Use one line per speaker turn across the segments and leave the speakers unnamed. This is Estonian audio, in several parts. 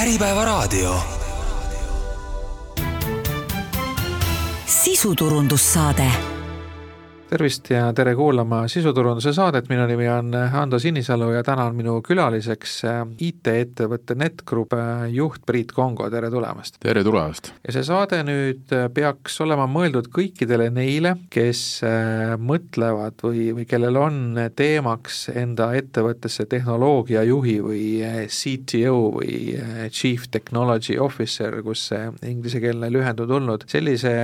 Äripäevaraadio.
sisuturundussaade
tervist ja tere kuulama sisuturunduse saadet, minu nimi on Ando Sinisalu ja täna on minu külaliseks äh, IT-ettevõtte NetGroup äh, juht Priit Kongo, tere tulemast!
tere tulemast!
ja see saade nüüd äh, peaks olema mõeldud kõikidele neile, kes mõtlevad või, või kellel on teemaks enda ettevõttesse tehnoloogiajuhi või CTO või Chief Technology Officer, kus see inglisekeelne lühend on tulnud, sellise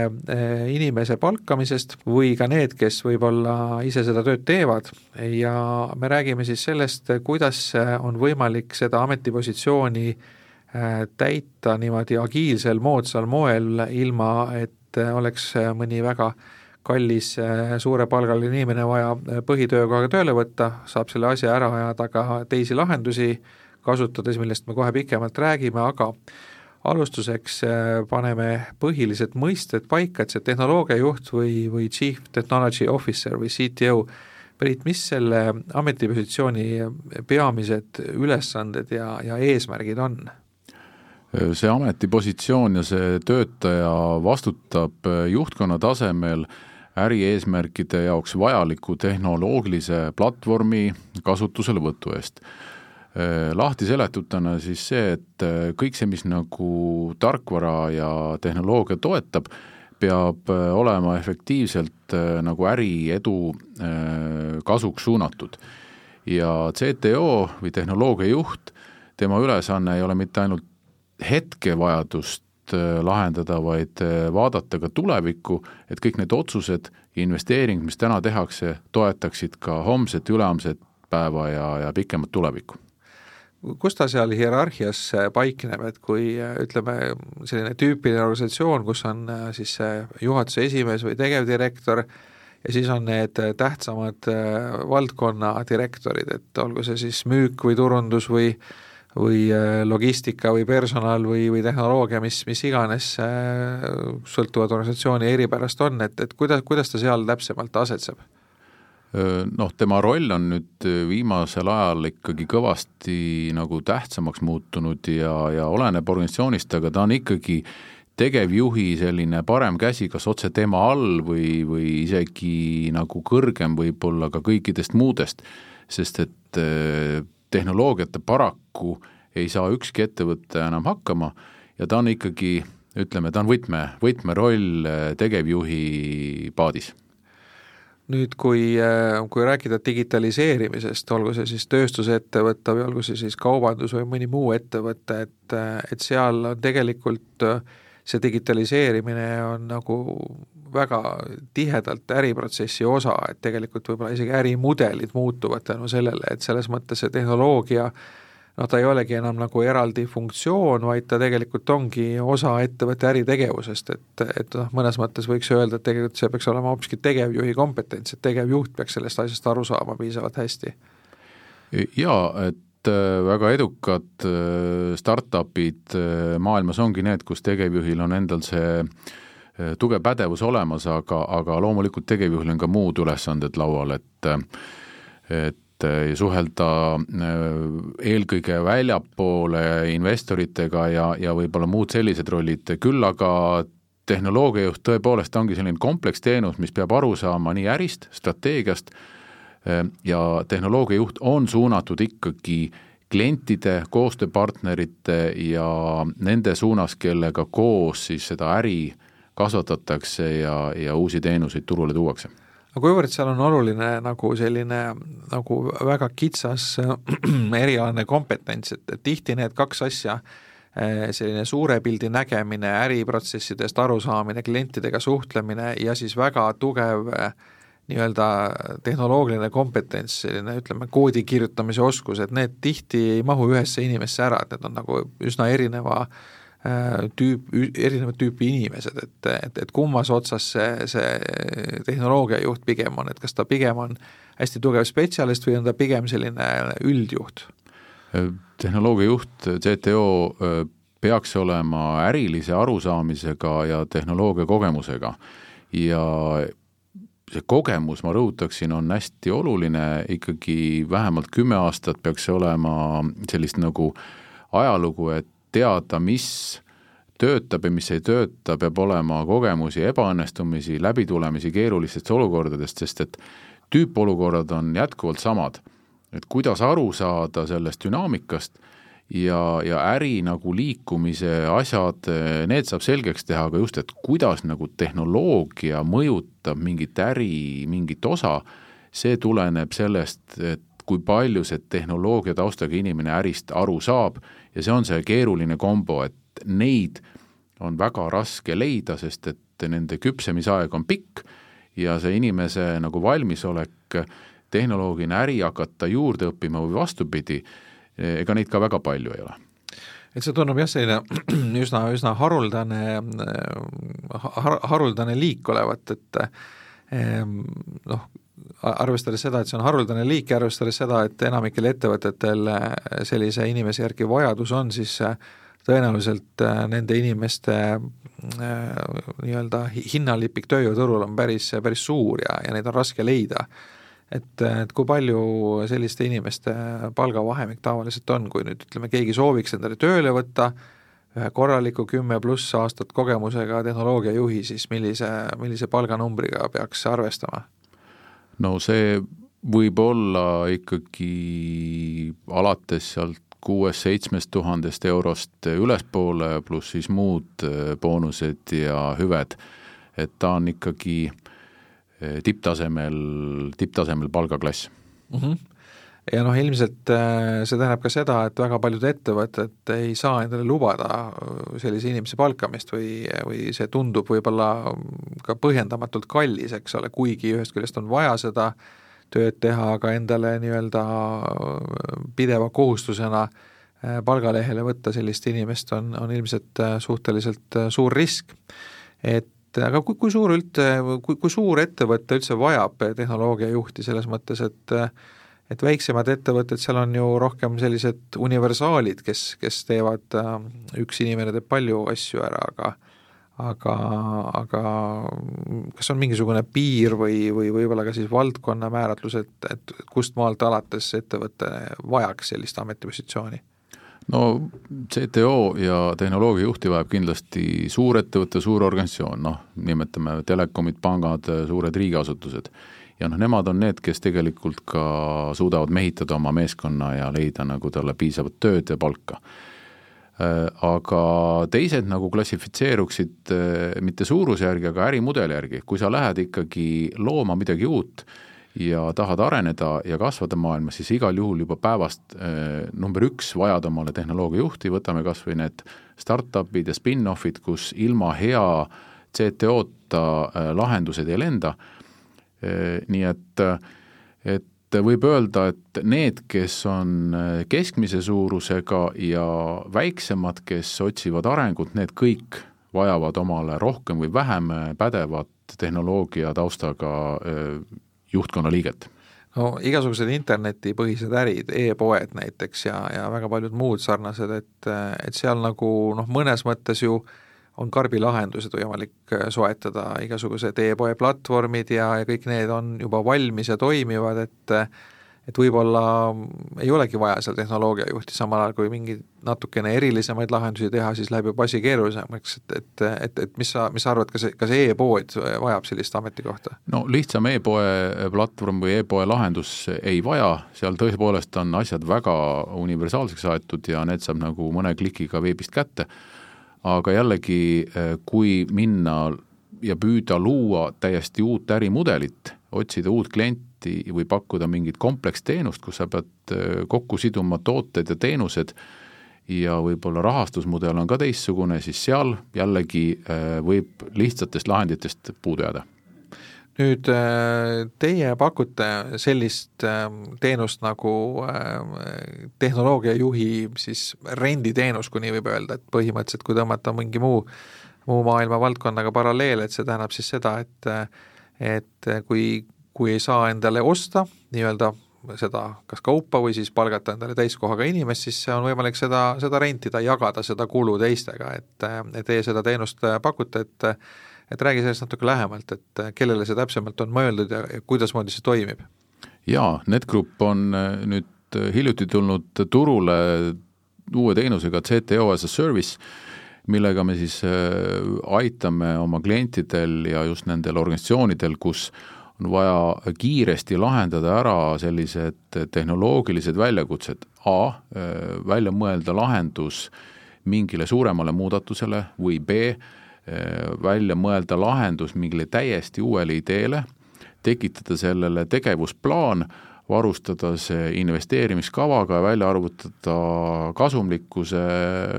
inimese palkamisest või ka need, kes kes võib-olla ise seda tööd teevad. Ja me räägime siis sellest, kuidas on võimalik seda ametipositsiooni äh, täita niimoodi agiilsel, moodsal moel, ilma et oleks mõni väga kallis äh, suurepalgaline inimene vaja põhitöökohaga tööle võtta, saab selle asja ära ajada ka teisi lahendusi kasutades, millest me kohe pikemalt räägime, aga alustuseks äh, paneme põhilised mõisted paika, et see tehnoloogiajuht või, või Chief Technology Officer või CTO, Priit, mis selle ametipositsiooni peamised ülesanded ja, ja eesmärgid on?
see ametipositsioon ja see töötaja vastutab juhtkonna tasemel ärieesmärkide jaoks vajaliku tehnoloogilise platvormi kasutuselevõtu eest Äh, lahti seletutuna siis see, et äh, kõik see, mis nagu tarkvara ja tehnoloogia toetab, peab äh, olema efektiivselt nagu äriedu kasuks suunatud. ja CTO või tehnoloogiajuht, tema ülesanne ei ole mitte ainult hetkevajadust lahendada, vaid vaadata ka tulevikku, et kõik need otsused ja investeeringud, mis täna tehakse, toetaksid ka homset, ülehomset päeva ja, ja pikemat tulevikku
kus ta seal hierarhias paikneb, et kui ütleme, selline tüüpiline organisatsioon, kus on äh, siis juhatuse esimees või tegevdirektor ja siis on need tähtsamad äh, valdkonna direktorid, et olgu see siis müük või turundus või või äh, logistika või personal või, või tehnoloogia, mis, mis iganes sõltuvad organisatsiooni eripärast on, et, et kuidas, kuidas ta seal täpsemalt asetseb?
Noh, tema roll on nüüd viimasel ajal ikkagi kõvasti nagu tähtsamaks muutunud ja, ja oleneb organisatsioonist, aga ta on ikkagi tegevjuhi selline parem käsi, kas otse tema all või, või isegi nagu kõrgem võib-olla ka kõikidest muudest, sest et tehnoloogiate paraku ei saa ükski ettevõte enam hakkama ja ta on ikkagi, ütleme, ta on võtme, võtmeroll tegevjuhi paadis
nüüd, kui, äh, kui rääkida digitaliseerimisest, olgu see siis tööstusettevõte või olgu see siis kaubandus või mõni muu ettevõte, et, et seal on tegelikult äh, see digitaliseerimine on nagu väga tihedalt äriprotsessi osa, et tegelikult võib-olla isegi ärimudelid muutuvad tänu sellele, et selles mõttes see tehnoloogia äh, noh, ta ei olegi enam nagu eraldi funktsioon, vaid ta tegelikult ongi osa ettevõtte äritegevusest, et, et noh, mõnes mõttes võiks öelda, et tegelikult see peaks olema hoopiski tegevjuhi kompetents, et tegevjuht peaks sellest asjast aru saama piisavalt hästi.
jaa, et äh, väga edukad äh, startup'id äh, maailmas ongi need, kus tegevjuhil on endal see tugev pädevus olemas, aga, aga loomulikult tegevjuhil on ka muud ülesanded laual, et et et suhelda äh, eelkõige väljapoole investoritega ja, ja võib-olla muud sellised rollid, küll aga tehnoloogiajuht tõepoolest ongi selline kompleksteenus, mis peab aru saama nii ärist, strateegiast äh, ja tehnoloogiajuht on suunatud ikkagi klientide, koostööpartnerite ja nende suunas, kellega koos siis seda äri kasvatatakse ja, ja uusi teenuseid turule tuuakse
aga kuivõrd seal on oluline nagu selline nagu väga kitsas erialane kompetents, et, et tihti need kaks asja, eh, selline suure pildi nägemine, äriprotsessidest arusaamine, klientidega suhtlemine ja siis väga tugev eh, nii-öelda tehnoloogiline kompetents, selline ütleme, koodi kirjutamise oskus, et need tihti ei mahu ühesse inimesse ära, et need on nagu üsna erineva äh, tüüp, erinevat tüüpi inimesed, et, et, et kummas otsas see, see tehnoloogiajuht pigem on, et kas ta pigem on hästi tugev spetsialist või on ta pigem selline üldjuht?
tehnoloogiajuht, CTO peaks olema ärilise arusaamisega ja tehnoloogia kogemusega ja see kogemus, ma rõhutaksin, on hästi oluline, ikkagi vähemalt kümme aastat peaks see olema sellist nagu ajalugu, et teada, mis töötab ja mis ei tööta, peab olema kogemusi ebaõnnestumisi, läbitulemisi keerulistest olukordadest, sest et tüüpolukorrad on jätkuvalt samad. et kuidas aru saada sellest dünaamikast ja, ja äri nagu liikumise asjad, need saab selgeks teha, aga just, et kuidas nagu tehnoloogia mõjutab mingit äri, mingit osa, see tuleneb sellest, et kui palju see tehnoloogia taustaga inimene ärist aru saab ja see on see keeruline kombo, et neid on väga raske leida, sest et nende küpsemisaeg on pikk ja see inimese nagu valmisolek tehnoloogiline äri hakata juurde õppima või vastupidi, ega neid ka väga palju ei ole.
Et see tundub jah, selline üsna, üsna haruldane har,, haruldane liik olevat, et ehm, noh, arvestades seda, et see on haruldane liik ja arvestades seda, et enamikel ettevõtetel sellise inimese järgi vajadus on, siis tõenäoliselt äh, nende inimeste äh, nii-öelda hinnalipik tööjõuturul on päris, päris suur ja, ja neid on raske leida. et, et kui palju selliste inimeste palgavahemik tavaliselt on, kui nüüd ütleme, keegi sooviks endale tööle võtta, ühe korraliku kümme pluss aastat kogemusega tehnoloogiajuhi, siis millise, millise palganumbriga peaks arvestama?
No see võib olla ikkagi alates sealt kuuest-seitsmest tuhandest eurost ülespoole, pluss siis muud äh, boonused ja hüved. et ta on ikkagi äh, tipptasemel, tipptasemel palgaklass
mm. -hmm ja noh, ilmselt äh, see tähendab ka seda, et väga paljud ettevõtted ei saa endale lubada sellise inimese palkamist või, või see tundub võib-olla ka põhjendamatult kallis, eks ole, kuigi ühest küljest on vaja seda äh, tööd teha, aga endale nii-öelda pideva kohustusena äh, palgalehele võtta sellist inimest on, on ilmselt äh, suhteliselt äh, suur risk. et aga kui, kui suur üldse, kui, kui suur ettevõte üldse vajab tehnoloogiajuhti selles mõttes, et et väiksemad ettevõtted, seal on ju rohkem sellised universaalid, kes, kes teevad, üks inimene teeb palju asju ära, aga aga, aga kas on mingisugune piir või, või võib-olla ka siis valdkonna määratlus, et, et kust maalt alates ettevõte vajaks sellist ametipositsiooni?
no CTO ja tehnoloogiajuhti vajab kindlasti suurettevõte, suur organisatsioon, noh, nimetame telekomid, pangad, suured riigiasutused. Ja noh, nemad on need, kes tegelikult ka suudavad mehitada oma meeskonna ja leida nagu talle piisavat tööd ja palka. Äh, aga teised nagu klassifitseeruksid äh, mitte suuruse järgi, aga ärimudeli järgi, kui sa lähed ikkagi looma midagi uut ja tahad areneda ja kasvada maailmas, siis igal juhul juba päevast äh, number üks vajad omale tehnoloogiajuhti, võtame kas või need startup'id ja spin-off'id, kus ilma hea CTO-ta lahendused ei lenda, nii et, et võib öelda, et need, kes on äh, keskmise suurusega ja väiksemad, kes otsivad arengut, need kõik vajavad omale rohkem või vähem äh, pädevat tehnoloogia taustaga äh, juhtkonna liiget.
No igasugused internetipõhised ärid e, e-poed näiteks ja, ja väga paljud muud sarnased, et, et seal nagu noh, mõnes mõttes ju äh, on karbilahendused võimalik äh, soetada, igasugused e-poe platvormid ja, ja kõik need on juba valmis ja toimivad, et et võib-olla ei olegi vaja seal tehnoloogiajuhti, samal ajal kui mingeid natukene erilisemaid lahendusi teha, siis läheb juba asi keerulisemaks, et, et, et, et mis sa, mis sa arvad, kas, kas e-pood vajab sellist ametikohta?
no lihtsam e-poe platvorm või e-poe lahendus ei vaja, seal tõepoolest on asjad väga universaalseks aetud ja need saab nagu mõne klikiga veebist kätte aga jällegi, eh, kui minna ja püüda luua täiesti uut ärimudelit, otsida uut klienti või pakkuda mingit kompleksteenust, kus sa pead eh, kokku siduma tooted ja teenused ja võib-olla rahastusmudel on ka teistsugune, siis seal jällegi eh, võib lihtsatest lahenditest puudu jääda
nüüd äh, teie pakute sellist ähm, teenust nagu äh, tehnoloogiajuhi siis renditeenus, kui nii võib öelda, et põhimõtteliselt kui tõmmata mingi muu, muu maailma valdkonnaga paralleel, et see tähendab siis seda, et et kui, kui ei saa endale osta nii-öelda seda kas kaupa või siis palgata endale täiskohaga inimest, siis on võimalik seda, seda rentida, jagada seda kulu teistega, et, et teie seda teenust pakute, et et räägi sellest natuke lähemalt, et äh, kellele see täpsemalt on mõeldud ja, ja kuidasmoodi see toimib?
jaa, NetGroup on äh, nüüd äh, hiljuti tulnud turule uue teenusega CTO as a service, millega me siis aitame oma klientidel ja just nendel organisatsioonidel, kus on vaja kiiresti lahendada ära sellised tehnoloogilised väljakutsed, A, välja mõelda lahendus mingile suuremale muudatusele või B, välja mõelda lahendus mingile täiesti uuele ideele, tekitada sellele tegevusplaan, varustada see investeerimiskavaga ja välja arvutada kasumlikkuse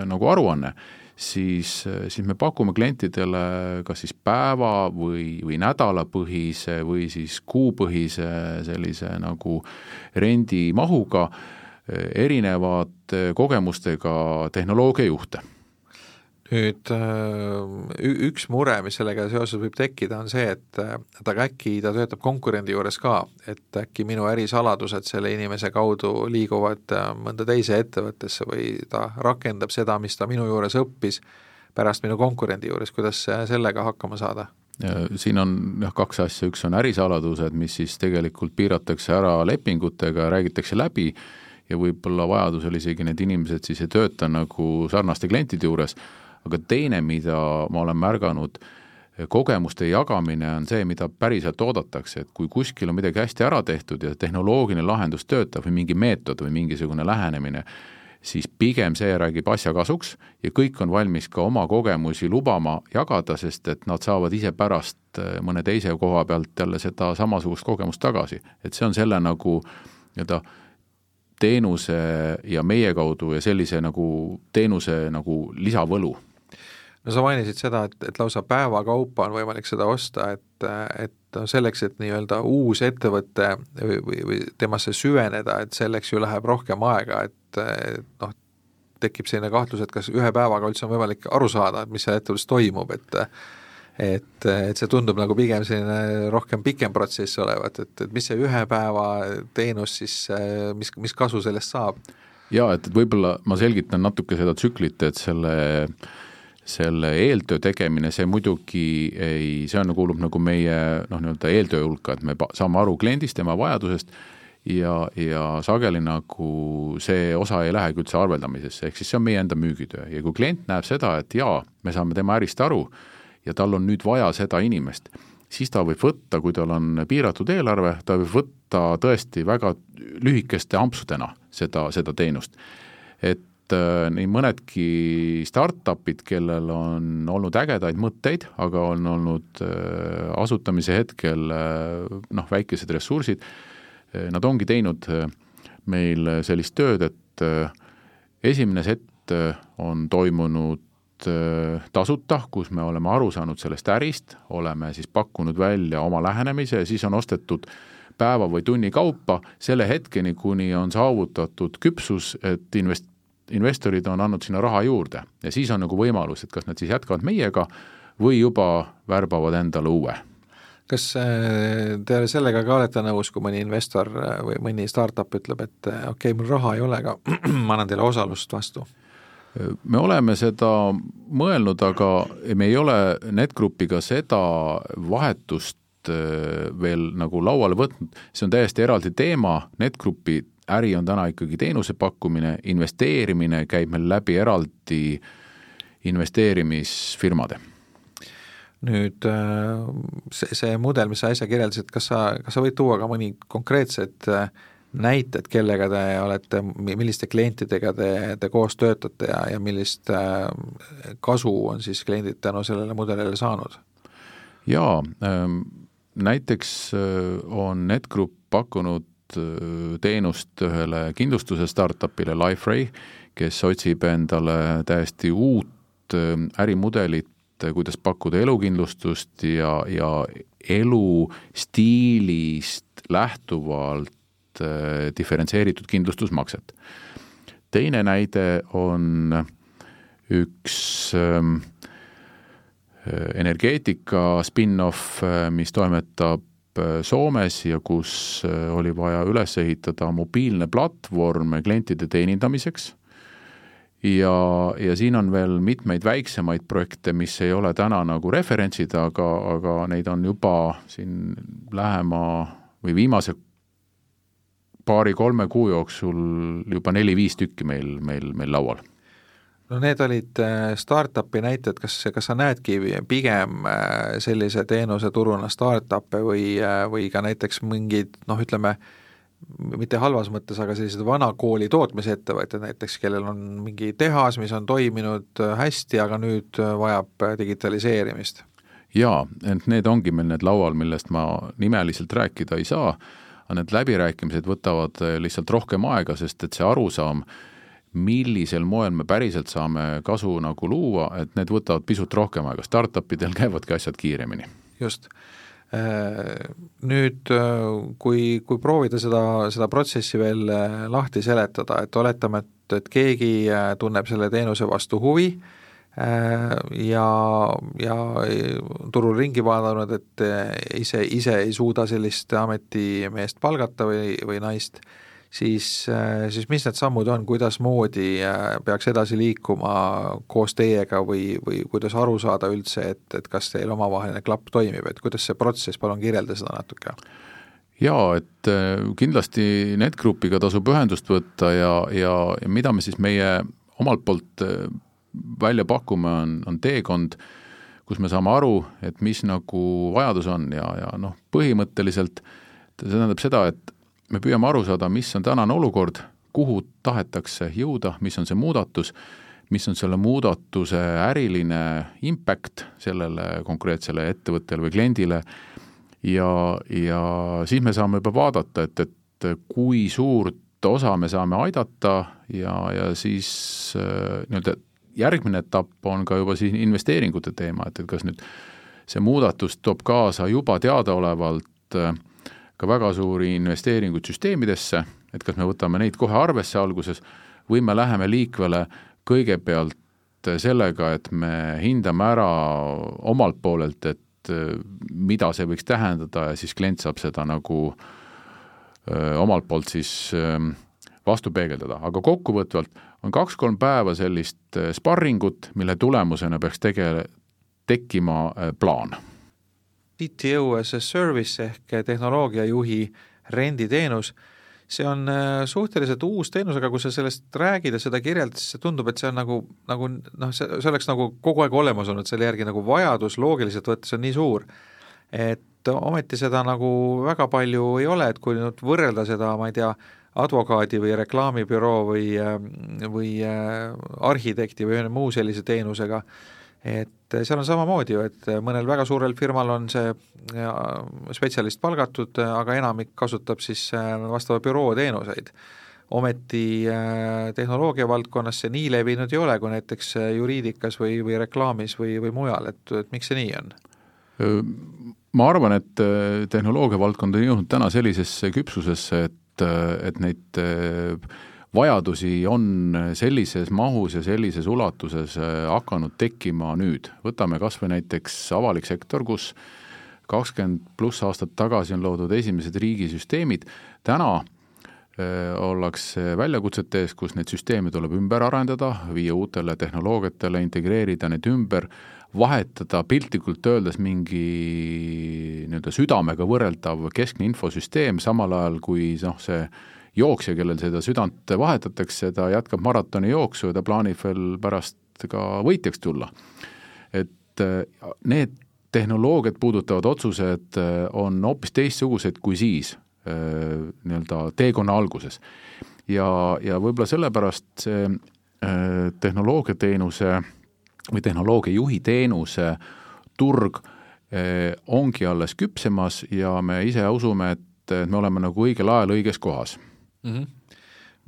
nagu aruanne siis, siis me pakume klientidele kas siis päeva või, või nädalapõhise või siis kuupõhise sellise nagu rendimahuga erinevate kogemustega tehnoloogiajuhte
nüüd üks mure, mis sellega seoses võib tekkida, on see, et, et aga äkki ta töötab konkurendi juures ka, et äkki minu ärisaladused selle inimese kaudu liiguvad mõnda teise ettevõttesse või ta rakendab seda, mis ta minu juures õppis, pärast minu konkurendi juures, kuidas sellega hakkama saada?
siin on jah, kaks asja, üks on ärisaladused, mis siis tegelikult piiratakse ära lepingutega, räägitakse läbi ja võib-olla vajadusel isegi need inimesed siis ei tööta nagu sarnaste klientide juures aga teine, mida ma olen märganud, kogemuste jagamine on see, mida päriselt oodatakse, et kui kuskil on midagi hästi ära tehtud ja tehnoloogiline lahendus töötab või mingi meetod või mingisugune lähenemine, siis pigem see räägib asja kasuks ja kõik on valmis ka oma kogemusi lubama jagada, sest et nad saavad ise pärast äh, mõne teise koha pealt jälle seda samasugust kogemust tagasi. et see on selle nagu nii-öelda teenuse ja meie kaudu ja sellise nagu teenuse nagu lisavõlu
no sa mainisid seda, et, et lausa päeva kaupa on võimalik seda osta, et, et selleks, et nii-öelda uus ettevõte või, või, või temasse süveneda, et selleks ju läheb rohkem aega, et, et noh, tekib selline kahtlus, et kas ühe päevaga üldse on võimalik aru saada, et mis seal ettevõttes toimub, et et, et see tundub nagu pigem selline rohkem pikem protsess olevat, et, et mis see ühe päeva teenus siis, mis, mis kasu sellest saab?
jaa, et, et võib-olla ma selgitan natuke seda tsüklit, et selle äh, selle eeltöö tegemine, see muidugi ei, see on, kuulub nagu meie noh, nii-öelda eeltöö hulka, et me saame aru kliendist, tema vajadusest ja, ja sageli nagu see osa ei lähegi üldse arveldamisesse, ehk siis see on meie enda müügitöö ja kui klient näeb seda, et jaa, me saame tema ärist aru ja tal on nüüd vaja seda inimest, siis ta võib võtta, kui tal on piiratud eelarve, ta võib võtta tõesti väga lühikeste ampsudena seda, seda teenust. et et äh, nii mõnedki startup'id, kellel on olnud ägedaid mõtteid, aga on olnud äh, asutamise hetkel äh, noh, väikesed ressursid, nad ongi teinud meil sellist tööd, et esimene sett on toimunud tasuta, kus me oleme aru saanud sellest ärist, oleme siis pakkunud välja oma lähenemise ja siis on ostetud päeva või tunni kaupa selle hetkeni, kuni on saavutatud küpsus, et invest-, investorid on andnud sinna raha juurde ja siis on nagu võimalus, et kas nad siis jätkavad meiega või juba värbavad endale uue.
Kas äh, te sellega ka olete nõus, kui mõni investor äh, või mõni startup ütleb, et äh, okei okay,, mul raha ei ole, aga ma annan teile osalust vastu?
me oleme seda mõelnud, aga me ei ole NetGroupiga seda vahetust veel nagu lauale võtnud, see on täiesti eraldi teema, NetGroupi äri on täna ikkagi teenuse pakkumine, investeerimine käib meil läbi eraldi investeerimisfirmade
nüüd äh, see, see mudel, mis sa äsja kirjeldasid, kas sa, kas sa võid tuua ka mõni konkreetsed äh, näited, kellega te olete, milliste klientidega te, te koos töötate ja, ja millist äh, kasu on siis kliendid tänu sellele mudelile saanud?
jaa, ähm, näiteks on NetGroup pakkunud teenust ühele kindlustuse startup'ile Liferay, kes otsib endale täiesti uut äh, ärimudelit, äh, kuidas pakkuda elukindlustust ja, ja elustiilist lähtuvalt diferentseeritud kindlustusmakset. teine näide on üks ähm, energeetika spin-off, mis toimetab Äh, Soomes ja kus äh, oli vaja üles ehitada mobiilne platvorm klientide teenindamiseks. Ja, ja siin on veel mitmeid väiksemaid projekte, mis ei ole täna nagu referentsid, aga, aga neid on juba siin lähema või viimase paari-kolme kuu jooksul juba neli-viis tükki meil, meil, meil laual
no need olid äh, startup'i näited, kas, kas sa näedki pigem äh, sellise teenuse turuna startup'e või, äh, või ka näiteks mingeid noh, ütleme, mitte halvas mõttes, aga sellised vana kooli tootmisettevõtted näiteks, kellel on mingi tehas, mis on toiminud hästi, aga nüüd vajab digitaliseerimist?
jaa, ent need ongi meil need laual, millest ma nimeliselt rääkida ei saa, aga need läbirääkimised võtavad lihtsalt rohkem aega, sest et see arusaam, millisel moel me päriselt saame kasu nagu luua, et need võtavad pisut rohkem aega, startup idel käivadki asjad kiiremini.
just. Äh, nüüd, äh, kui, kui proovida seda, seda protsessi veel äh, lahti seletada, et oletame, et, et keegi tunneb selle teenuse vastu huvi, ja, ja turul ringi vaadanud, et ise, ise ei suuda sellist ametimeest palgata või, või naist, siis, äh, siis mis need sammud on, kuidasmoodi äh, peaks edasi liikuma koos teiega või, või kuidas aru saada üldse, et, et kas teil omavaheline klapp toimib, et kuidas see protsess, palun kirjelda seda natuke.
Jaa, et äh, kindlasti NetGroupiga tasub ühendust võtta ja, ja, ja mida me siis meie omalt poolt välja pakume, on, on teekond, kus me saame aru, et mis nagu vajadus on ja, ja noh, põhimõtteliselt see tähendab seda, et me püüame aru saada, mis on tänane olukord, kuhu tahetakse jõuda, mis on see muudatus, mis on selle muudatuse äriline impact sellele konkreetsele ettevõttele või kliendile. Ja, ja siis me saame juba vaadata, et, et kui suurt osa me saame aidata ja, ja siis äh, nii-öelda järgmine etapp on ka juba siin investeeringute teema, et, et kas nüüd see muudatus toob kaasa juba teadaolevalt äh, ka väga suuri investeeringuid süsteemidesse, et kas me võtame neid kohe arvesse alguses või me läheme liikvele kõigepealt sellega, et me hindame ära omalt poolelt, et mida see võiks tähendada ja siis klient saab seda nagu öö, omalt poolt siis öö, vastu peegeldada, aga kokkuvõtvalt on kaks-kolm päeva sellist sparringut, mille tulemusena peaks tege-, tekkima plaan
CTO as a service ehk tehnoloogiajuhi renditeenus, see on äh, suhteliselt uus teenus, aga kui sa sellest räägid ja seda kirjeldad, siis see tundub, et see on nagu, nagu noh, see, see oleks nagu kogu aeg olemas olnud, selle järgi nagu vajadus loogiliselt võttes on nii suur, et ometi seda nagu väga palju ei ole, et kui nüüd võrrelda seda, ma ei tea, advokaadi või reklaamibüroo või, äh, või äh, arhitekti või ühe muu sellise teenusega, et seal on samamoodi ju, et mõnel väga suurel firmal on see spetsialist palgatud, aga enamik kasutab siis vastava büroo teenuseid. ometi tehnoloogia valdkonnas see nii levinud ei ole, kui näiteks juriidikas või, või reklaamis või, või mujal, et, et miks see nii on?
Ma arvan, et tehnoloogia valdkond on jõudnud täna sellisesse küpsusesse, et, et neid vajadusi on sellises mahus ja sellises ulatuses äh, hakanud tekkima nüüd. võtame kas või näiteks avalik sektor, kus kakskümmend pluss aastat tagasi on loodud esimesed riigisüsteemid, täna äh, ollakse väljakutsete ees, kus neid süsteeme tuleb ümber arendada, viia uutele tehnoloogiatele, integreerida need ümber, vahetada piltlikult öeldes mingi nii-öelda südamega võrreldav keskne infosüsteem, samal ajal kui noh, see jooksja, kellel seda südant vahetatakse, ta jätkab maratoni jooksu ja ta plaanib veel pärast ka võitjaks tulla. et äh, need tehnoloogiat puudutavad otsused äh, on hoopis teistsugused kui siis äh, nii-öelda teekonna alguses. ja, ja võib-olla sellepärast see tehnoloogiateenuse või tehnoloogiajuhi teenuse turg ongi alles küpsemas ja me ise usume, et me oleme nagu õigel ajal õiges kohas
mm. -hmm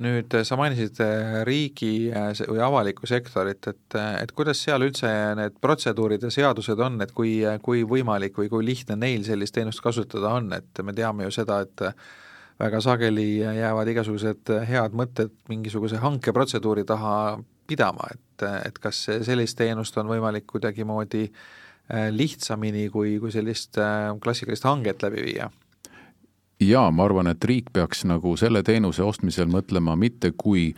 nüüd sa mainisid äh, riigi äh, või avalikku sektorit, et, äh, et kuidas seal üldse need protseduurid ja seadused on, et kui, kui võimalik või kui lihtne neil sellist teenust kasutada on, et me teame ju seda, et väga sageli jäävad igasugused head mõtted mingisuguse hankeprotseduuri taha pidama, et, et kas sellist teenust on võimalik kuidagimoodi lihtsamini kui, kui sellist klassikalist hanget läbi viia?
Jaa, ma arvan, et riik peaks nagu selle teenuse ostmisel mõtlema mitte kui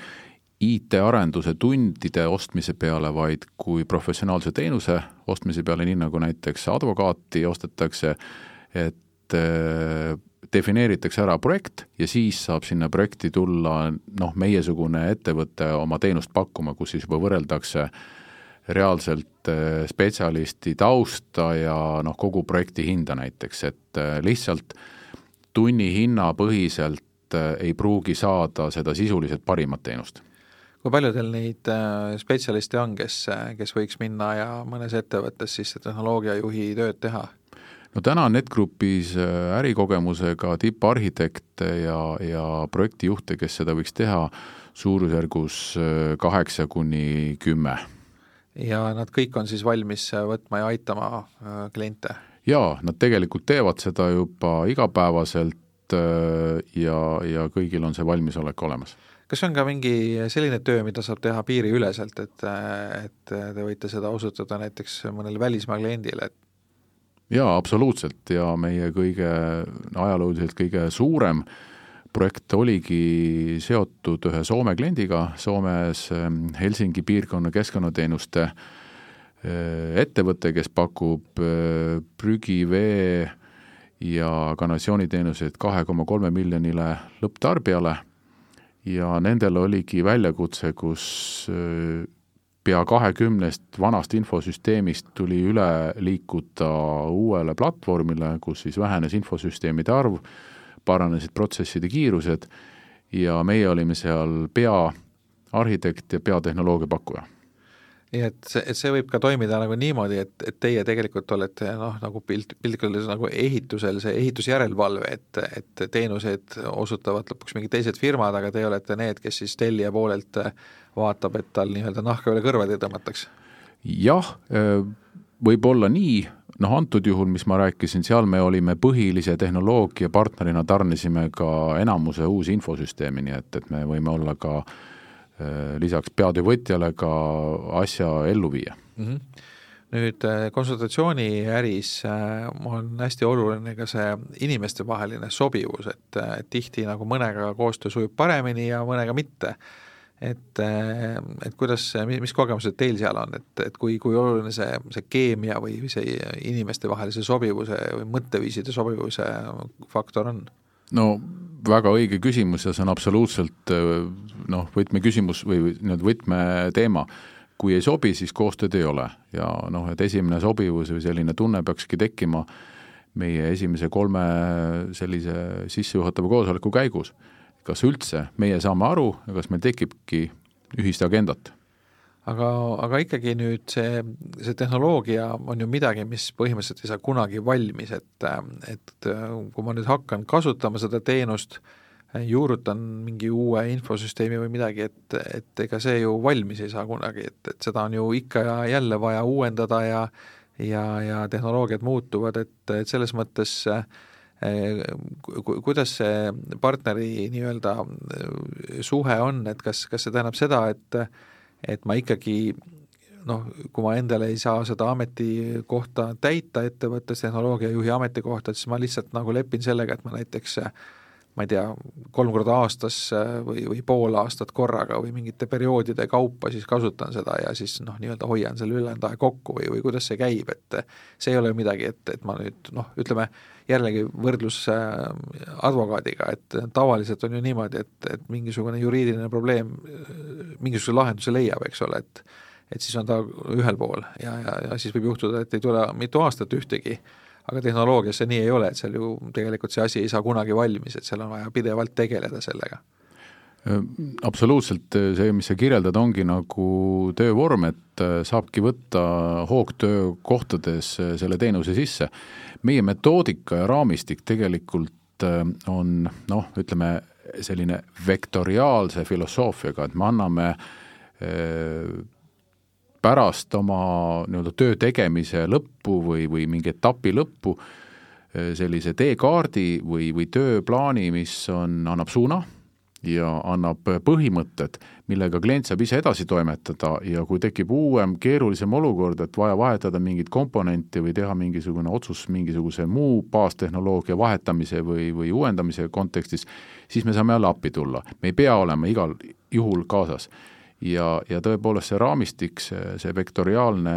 IT-arenduse tundide ostmise peale, vaid kui professionaalse teenuse ostmise peale, nii nagu näiteks advokaati ostetakse, et et defineeritakse ära projekt ja siis saab sinna projekti tulla noh, meiesugune ettevõte oma teenust pakkuma, kus siis juba võrreldakse reaalselt äh, spetsialisti tausta ja noh, kogu projekti hinda näiteks, et äh, lihtsalt tunnihinnapõhiselt äh, ei pruugi saada seda sisuliselt parimat teenust
kui palju teil neid spetsialiste on, kes, kes võiks minna ja mõnes ettevõttes siis tehnoloogiajuhi tööd teha?
no täna on NetGrupis äh, ärikogemusega tipparhitekte ja, ja projektijuhte, kes seda võiks teha, suurusjärgus äh, kaheksa kuni kümme.
ja nad kõik on siis valmis äh, võtma ja aitama kliente?
Jaa, nad tegelikult teevad seda juba igapäevaselt ja, ja kõigil on see valmisolek olemas.
Kas on ka mingi selline töö, mida saab teha piiriüleselt, et, et te võite seda osutada näiteks mõnele välismaa kliendile, et
jaa, absoluutselt. Ja meie kõige, ajalooliselt kõige suurem projekt oligi seotud ühe Soome kliendiga, Soomes ähm, Helsingi piirkonna keskkonnateenuste äh, ettevõte, kes pakub äh, prügivee ja kanalisatsiooniteenuseid kahe koma kolme miljonile lõpptarbijale. Ja nendel oligi väljakutse, kus äh, pea kahekümnest vanast infosüsteemist tuli üle liikuda uuele platvormile, kus siis vähenes infosüsteemide arv, paranesid protsesside kiirused ja meie olime seal peaarhitekt ja peatehnoloogia pakkuja
nii et see, et see võib ka toimida nagu niimoodi, et, et teie tegelikult olete noh, nagu pilt, piltlikult öeldes nagu ehitusel see ehitusjärelevalve, et, et teenuseid osutavad lõpuks mingid teised firmad, aga teie olete need, kes siis tellija poolelt vaatab, et tal nii-öelda nahka üle kõrvade ei tõmmataks?
jah, võib olla nii, noh antud juhul, mis ma rääkisin, seal me olime põhilise tehnoloogia partnerina, tarnisime ka enamuse uusi infosüsteemi, nii et, et me võime olla ka Äh, lisaks peatöövõtjale ka asja ellu viia mm.
-hmm nüüd äh, konsultatsiooniäris äh, on hästi oluline ka see inimestevaheline sobivus, et, et tihti nagu mõnega koostöö sujub paremini ja mõnega mitte. et, et kuidas, mis kogemused teil seal on, et, et kui, kui oluline see, see keemia või see inimestevahelise sobivuse või mõtteviiside sobivuse faktor on?
No väga õige küsimus ja see on absoluutselt noh, võtmeküsimus või nii-öelda võtmeteema. kui ei sobi, siis koostööd ei ole ja noh, et esimene sobivus või selline tunne peakski tekkima meie esimese kolme sellise sissejuhatava koosoleku käigus. kas üldse meie saame aru ja kas meil tekibki ühist agendat
aga, aga ikkagi nüüd see, see tehnoloogia on ju midagi, mis põhimõtteliselt ei saa kunagi valmis, et, et kui ma nüüd hakkan kasutama seda teenust, juurutan mingi uue infosüsteemi või midagi, et, et ega see ju valmis ei saa kunagi, et, et seda on ju ikka ja jälle vaja uuendada ja ja, ja tehnoloogiad muutuvad, et, et selles mõttes eh, kuidas see partneri nii-öelda suhe on, et kas, kas see tähendab seda, et et ma ikkagi noh, kui ma endale ei saa seda ametikohta täita ettevõttes, tehnoloogiajuhi ametikohta, siis ma lihtsalt nagu lepin sellega, et ma näiteks ma ei tea, kolm korda aastas või, või pool aastat korraga või mingite perioodide kaupa siis kasutan seda ja siis noh, nii-öelda hoian selle ülejäänud aja kokku või, või kuidas see käib, et see ei ole midagi, et, et ma nüüd noh, ütleme jällegi võrdlus advokaadiga, et tavaliselt on ju niimoodi, et, et mingisugune juriidiline probleem mingisuguse lahenduse leiab, eks ole, et et siis on ta ühel pool ja, ja, ja siis võib juhtuda, et ei tule mitu aastat ühtegi aga tehnoloogias see nii ei ole, et seal ju tegelikult see asi ei saa kunagi valmis, et seal on vaja pidevalt tegeleda sellega
absoluutselt, see, mis sa kirjeldad, ongi nagu töövorm, et saabki võtta hoogtöö kohtades selle teenuse sisse. meie metoodika ja raamistik tegelikult on noh, ütleme selline vektoriaalse filosoofiaga, et me anname pärast oma nii-öelda töö tegemise lõppu või, või mingi etapi lõppu sellise teekaardi või, või tööplaani, mis on, annab suuna ja annab põhimõtted, millega klient saab ise edasi toimetada ja kui tekib uuem keerulisem olukord, et vaja vahetada mingit komponenti või teha mingisugune otsus mingisuguse muu baastehnoloogia vahetamise või, või uuendamise kontekstis, siis me saame jälle appi tulla. me ei pea olema igal juhul kaasas ja, ja tõepoolest see raamistik, see, see vektoriaalne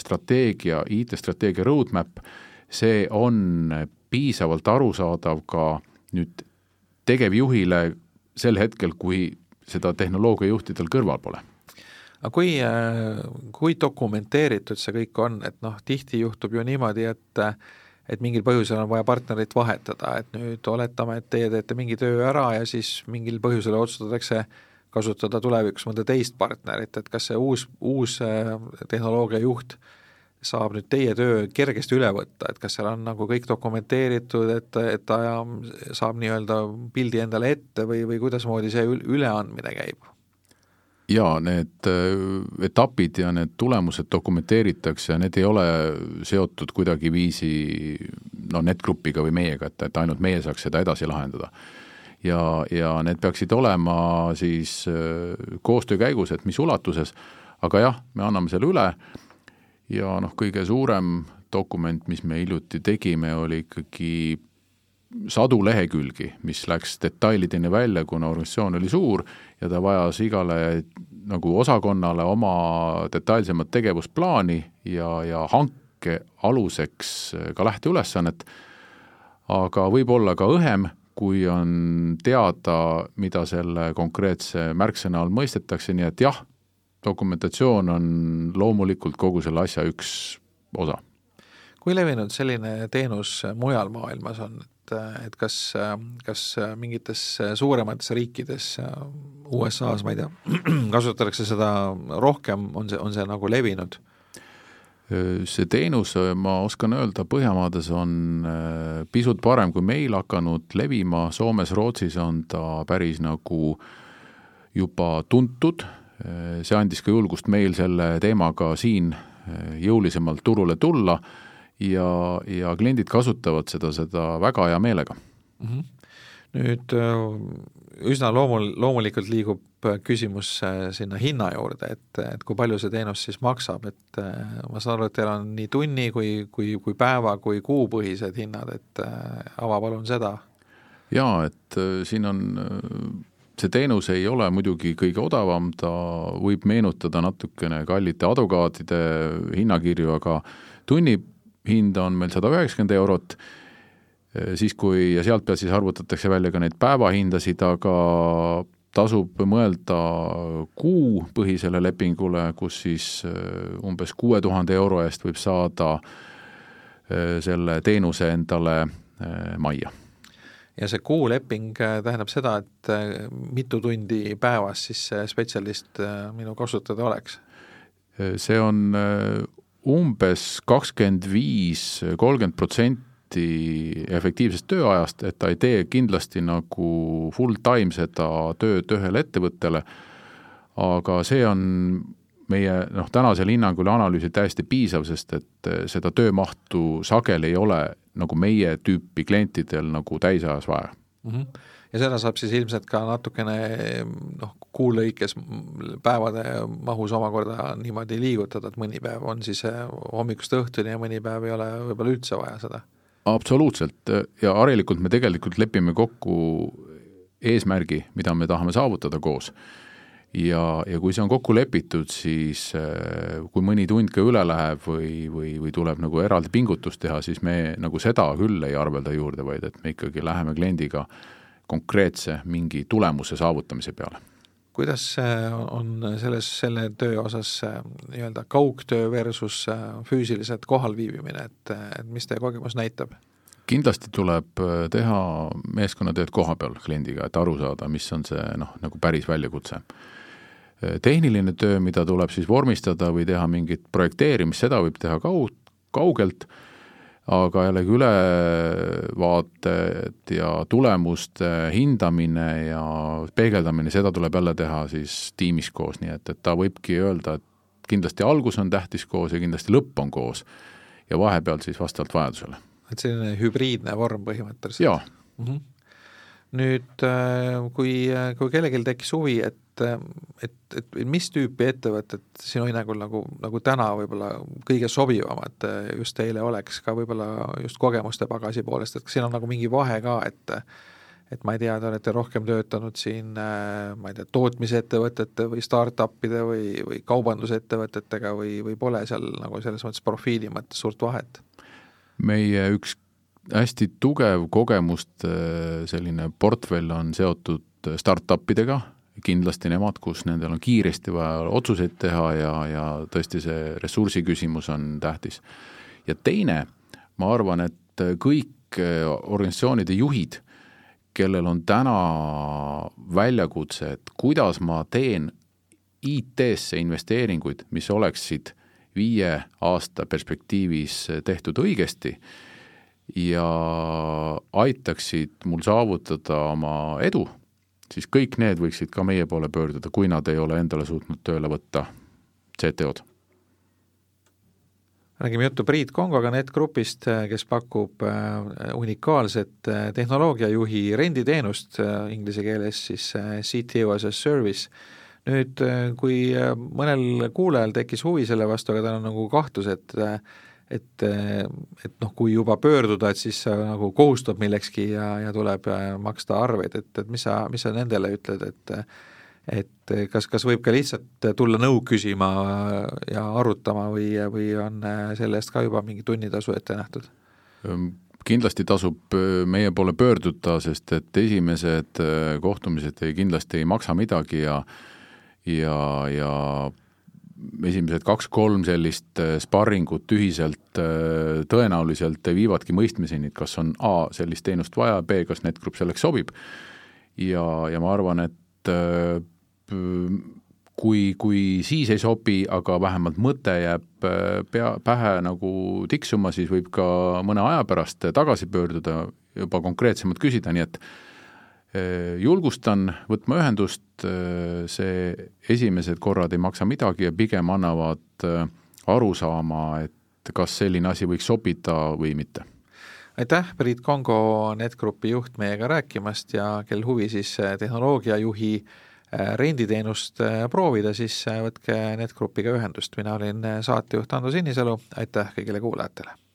strateegia, IT-strateegia roadmap, see on piisavalt arusaadav ka nüüd tegevjuhile sel hetkel, kui seda tehnoloogiajuhtidel kõrval pole.
Aga kui, kui dokumenteeritud see kõik on, et noh, tihti juhtub ju niimoodi, et et mingil põhjusel on vaja partnerit vahetada, et nüüd oletame, et teie teete mingi töö ära ja siis mingil põhjusel otsustatakse kasutada tulevikus mõnda teist partnerit, et kas see uus, uus tehnoloogiajuht saab nüüd teie töö kergesti üle võtta, et kas seal on nagu kõik dokumenteeritud, et, et ta saab nii-öelda pildi endale ette või, või kuidasmoodi see üleandmine käib?
jaa, need äh, etapid ja need tulemused dokumenteeritakse ja need ei ole seotud kuidagiviisi no NetGrupiga või meiega, et, et ainult meie saaks seda edasi lahendada. ja, ja need peaksid olema siis äh, koostöö käigus, et mis ulatuses, aga jah, me anname selle üle ja noh, kõige suurem dokument, mis me hiljuti tegime, oli ikkagi sadu lehekülgi, mis läks detailideni välja, kuna organisatsioon oli suur ja ta vajas igale nagu osakonnale oma detailsemat tegevusplaani ja, ja hanke aluseks ka lähteülesannet, aga võib olla ka õhem, kui on teada, mida selle konkreetse märksõna all mõistetakse, nii et jah, dokumentatsioon on loomulikult kogu selle asja üks osa.
kui levinud selline teenus mujal maailmas on, et, et kas, kas mingites suuremates riikides, USA-s, ma ei tea, kasutatakse seda rohkem, on see, on see nagu levinud?
see teenus, ma oskan öelda, Põhjamaades on äh, pisut parem kui meil hakanud levima, Soomes, Rootsis on ta päris nagu juba tuntud see andis ka julgust meil selle teemaga siin eh, jõulisemalt turule tulla ja, ja kliendid kasutavad seda, seda väga hea meelega mm.
-hmm. nüüd äh, üsna loomul-, loomulikult liigub küsimus äh, sinna hinna juurde, et, et kui palju see teenus siis maksab, et äh, ma saan aru, et teil on nii tunni kui, kui, kui päeva kui kuupõhised hinnad, et ava palun seda.
jaa, et siin on see teenus ei ole muidugi kõige odavam, ta võib meenutada natukene kallite advokaatide hinnakirju, aga tunnihind on meil sada üheksakümmend eurot, siis kui, ja sealt pealt siis arvutatakse välja ka neid päevahindasid, aga tasub mõelda kuupõhisele lepingule, kus siis äh, umbes kuue tuhande euro eest võib saada äh, selle teenuse endale majja
ja see kuuleping äh, tähendab seda, et äh, mitu tundi päevas siis see spetsialist äh, minu kasutada oleks?
see on umbes kakskümmend viis, kolmkümmend protsenti efektiivsest tööajast, et ta ei tee kindlasti nagu full time seda tööd ühele ettevõttele, aga see on meie noh, tänasel hinnangul ja analüüsil täiesti piisav, sest et seda töömahtu sageli ei ole nagu meie tüüpi klientidel nagu täisajas vaja mm.
-hmm. ja seda saab siis ilmselt ka natukene noh, kuu lõikes päevade mahus omakorda niimoodi liigutada, et mõni päev on siis eh, hommikust õhtuni ja mõni päev ei ole võib-olla üldse vaja seda?
absoluutselt ja harilikult me tegelikult lepime kokku eesmärgi, mida me tahame saavutada koos ja, ja kui see on kokku lepitud, siis äh, kui mõni tund ka üle läheb või, või, või tuleb nagu eraldi pingutust teha, siis me nagu seda küll ei arvelda juurde, vaid et me ikkagi läheme kliendiga konkreetse mingi tulemuse saavutamise peale.
kuidas on selles, selle töö osas nii-öelda kaugtöö versus füüsiliselt kohalviibimine, et, et mis teie kogemus näitab?
kindlasti tuleb äh, teha meeskonnatööd koha peal kliendiga, et aru saada, mis on see noh, nagu päris väljakutse Äh, tehniline töö, mida tuleb siis vormistada või teha mingit projekteerimist, seda võib teha kaug-, kaugelt, aga jällegi ülevaated ja tulemuste hindamine ja peegeldamine, seda tuleb jälle teha siis tiimis koos, nii et, et ta võibki öelda, et kindlasti algus on tähtis koos ja kindlasti lõpp on koos ja vahepeal siis vastavalt vajadusele.
et selline hübriidne vorm põhimõtteliselt?
jaa mm.
-hmm. Nüüd äh, kui, kui kellelgi tekkis huvi, et et, et, et mis tüüpi ettevõtted sinu hinnangul nagu, nagu täna võib-olla kõige sobivamad just teile oleks ka võib-olla just kogemuste pagasi poolest, et kas siin on nagu mingi vahe ka, et et ma ei tea, te olete rohkem töötanud siin ma ei tea, tootmisettevõtete või startup'ide või, või kaubandusettevõtetega või, või pole seal nagu selles mõttes profiili mõttes suurt vahet?
meie üks hästi tugev kogemuste selline portfell on seotud startup idega, kindlasti nemad, kus nendel on kiiresti vaja otsuseid teha ja, ja tõesti see ressursi küsimus on tähtis. ja teine, ma arvan, et kõik organisatsioonide juhid, kellel on täna väljakutse, et kuidas ma teen IT-sse investeeringuid, mis oleksid viie aasta perspektiivis tehtud õigesti ja aitaksid mul saavutada oma edu siis kõik need võiksid ka meie poole pöörduda, kui nad ei ole endale suutnud tööle võtta CTO-d.
räägime juttu Priit Kongoga Netgrupist, kes pakub äh, unikaalset äh, tehnoloogiajuhi renditeenust, äh, inglise keeles siis CTO as a service. nüüd, kui mõnel kuulajal tekkis huvi selle vastu, aga tal on nagu kahtlus, et et, et noh, kui juba pöörduda, et siis see nagu kohustab millekski ja, ja tuleb äh, maksta arveid, et, et mis sa, mis sa nendele ütled, et et kas, kas võib ka lihtsalt tulla nõu küsima ja arutama või, või on selle eest ka juba mingi tunnitasu ette nähtud?
Ehm, kindlasti tasub meie poole pöörduda, sest et esimesed kohtumised ei, kindlasti ei maksa midagi ja ja, ja esimesed kaks-kolm sellist äh, sparringut ühiselt äh, tõenäoliselt viivadki mõistmiseni, et kas on A, sellist teenust vaja, B, kas NetGroup selleks sobib. Ja, ja ma arvan, et äh, kui, kui siis ei sobi, aga vähemalt mõte jääb pea, pähe nagu tiksuma, siis võib ka mõne aja pärast tagasi pöörduda, juba konkreetsemalt küsida, nii et Äh, julgustan võtma ühendust, äh, see esimesed korrad ei maksa midagi ja pigem annavad äh, arusaama, et kas selline asi võiks sobida või mitte.
aitäh, Priit Kongo, NetGrupi juht, meiega rääkimast ja kel huvi siis tehnoloogiajuhi renditeenust proovida, siis võtke NetGrupiga ühendust, mina olin saatejuht Ando Sinisalu, aitäh kõigile kuulajatele!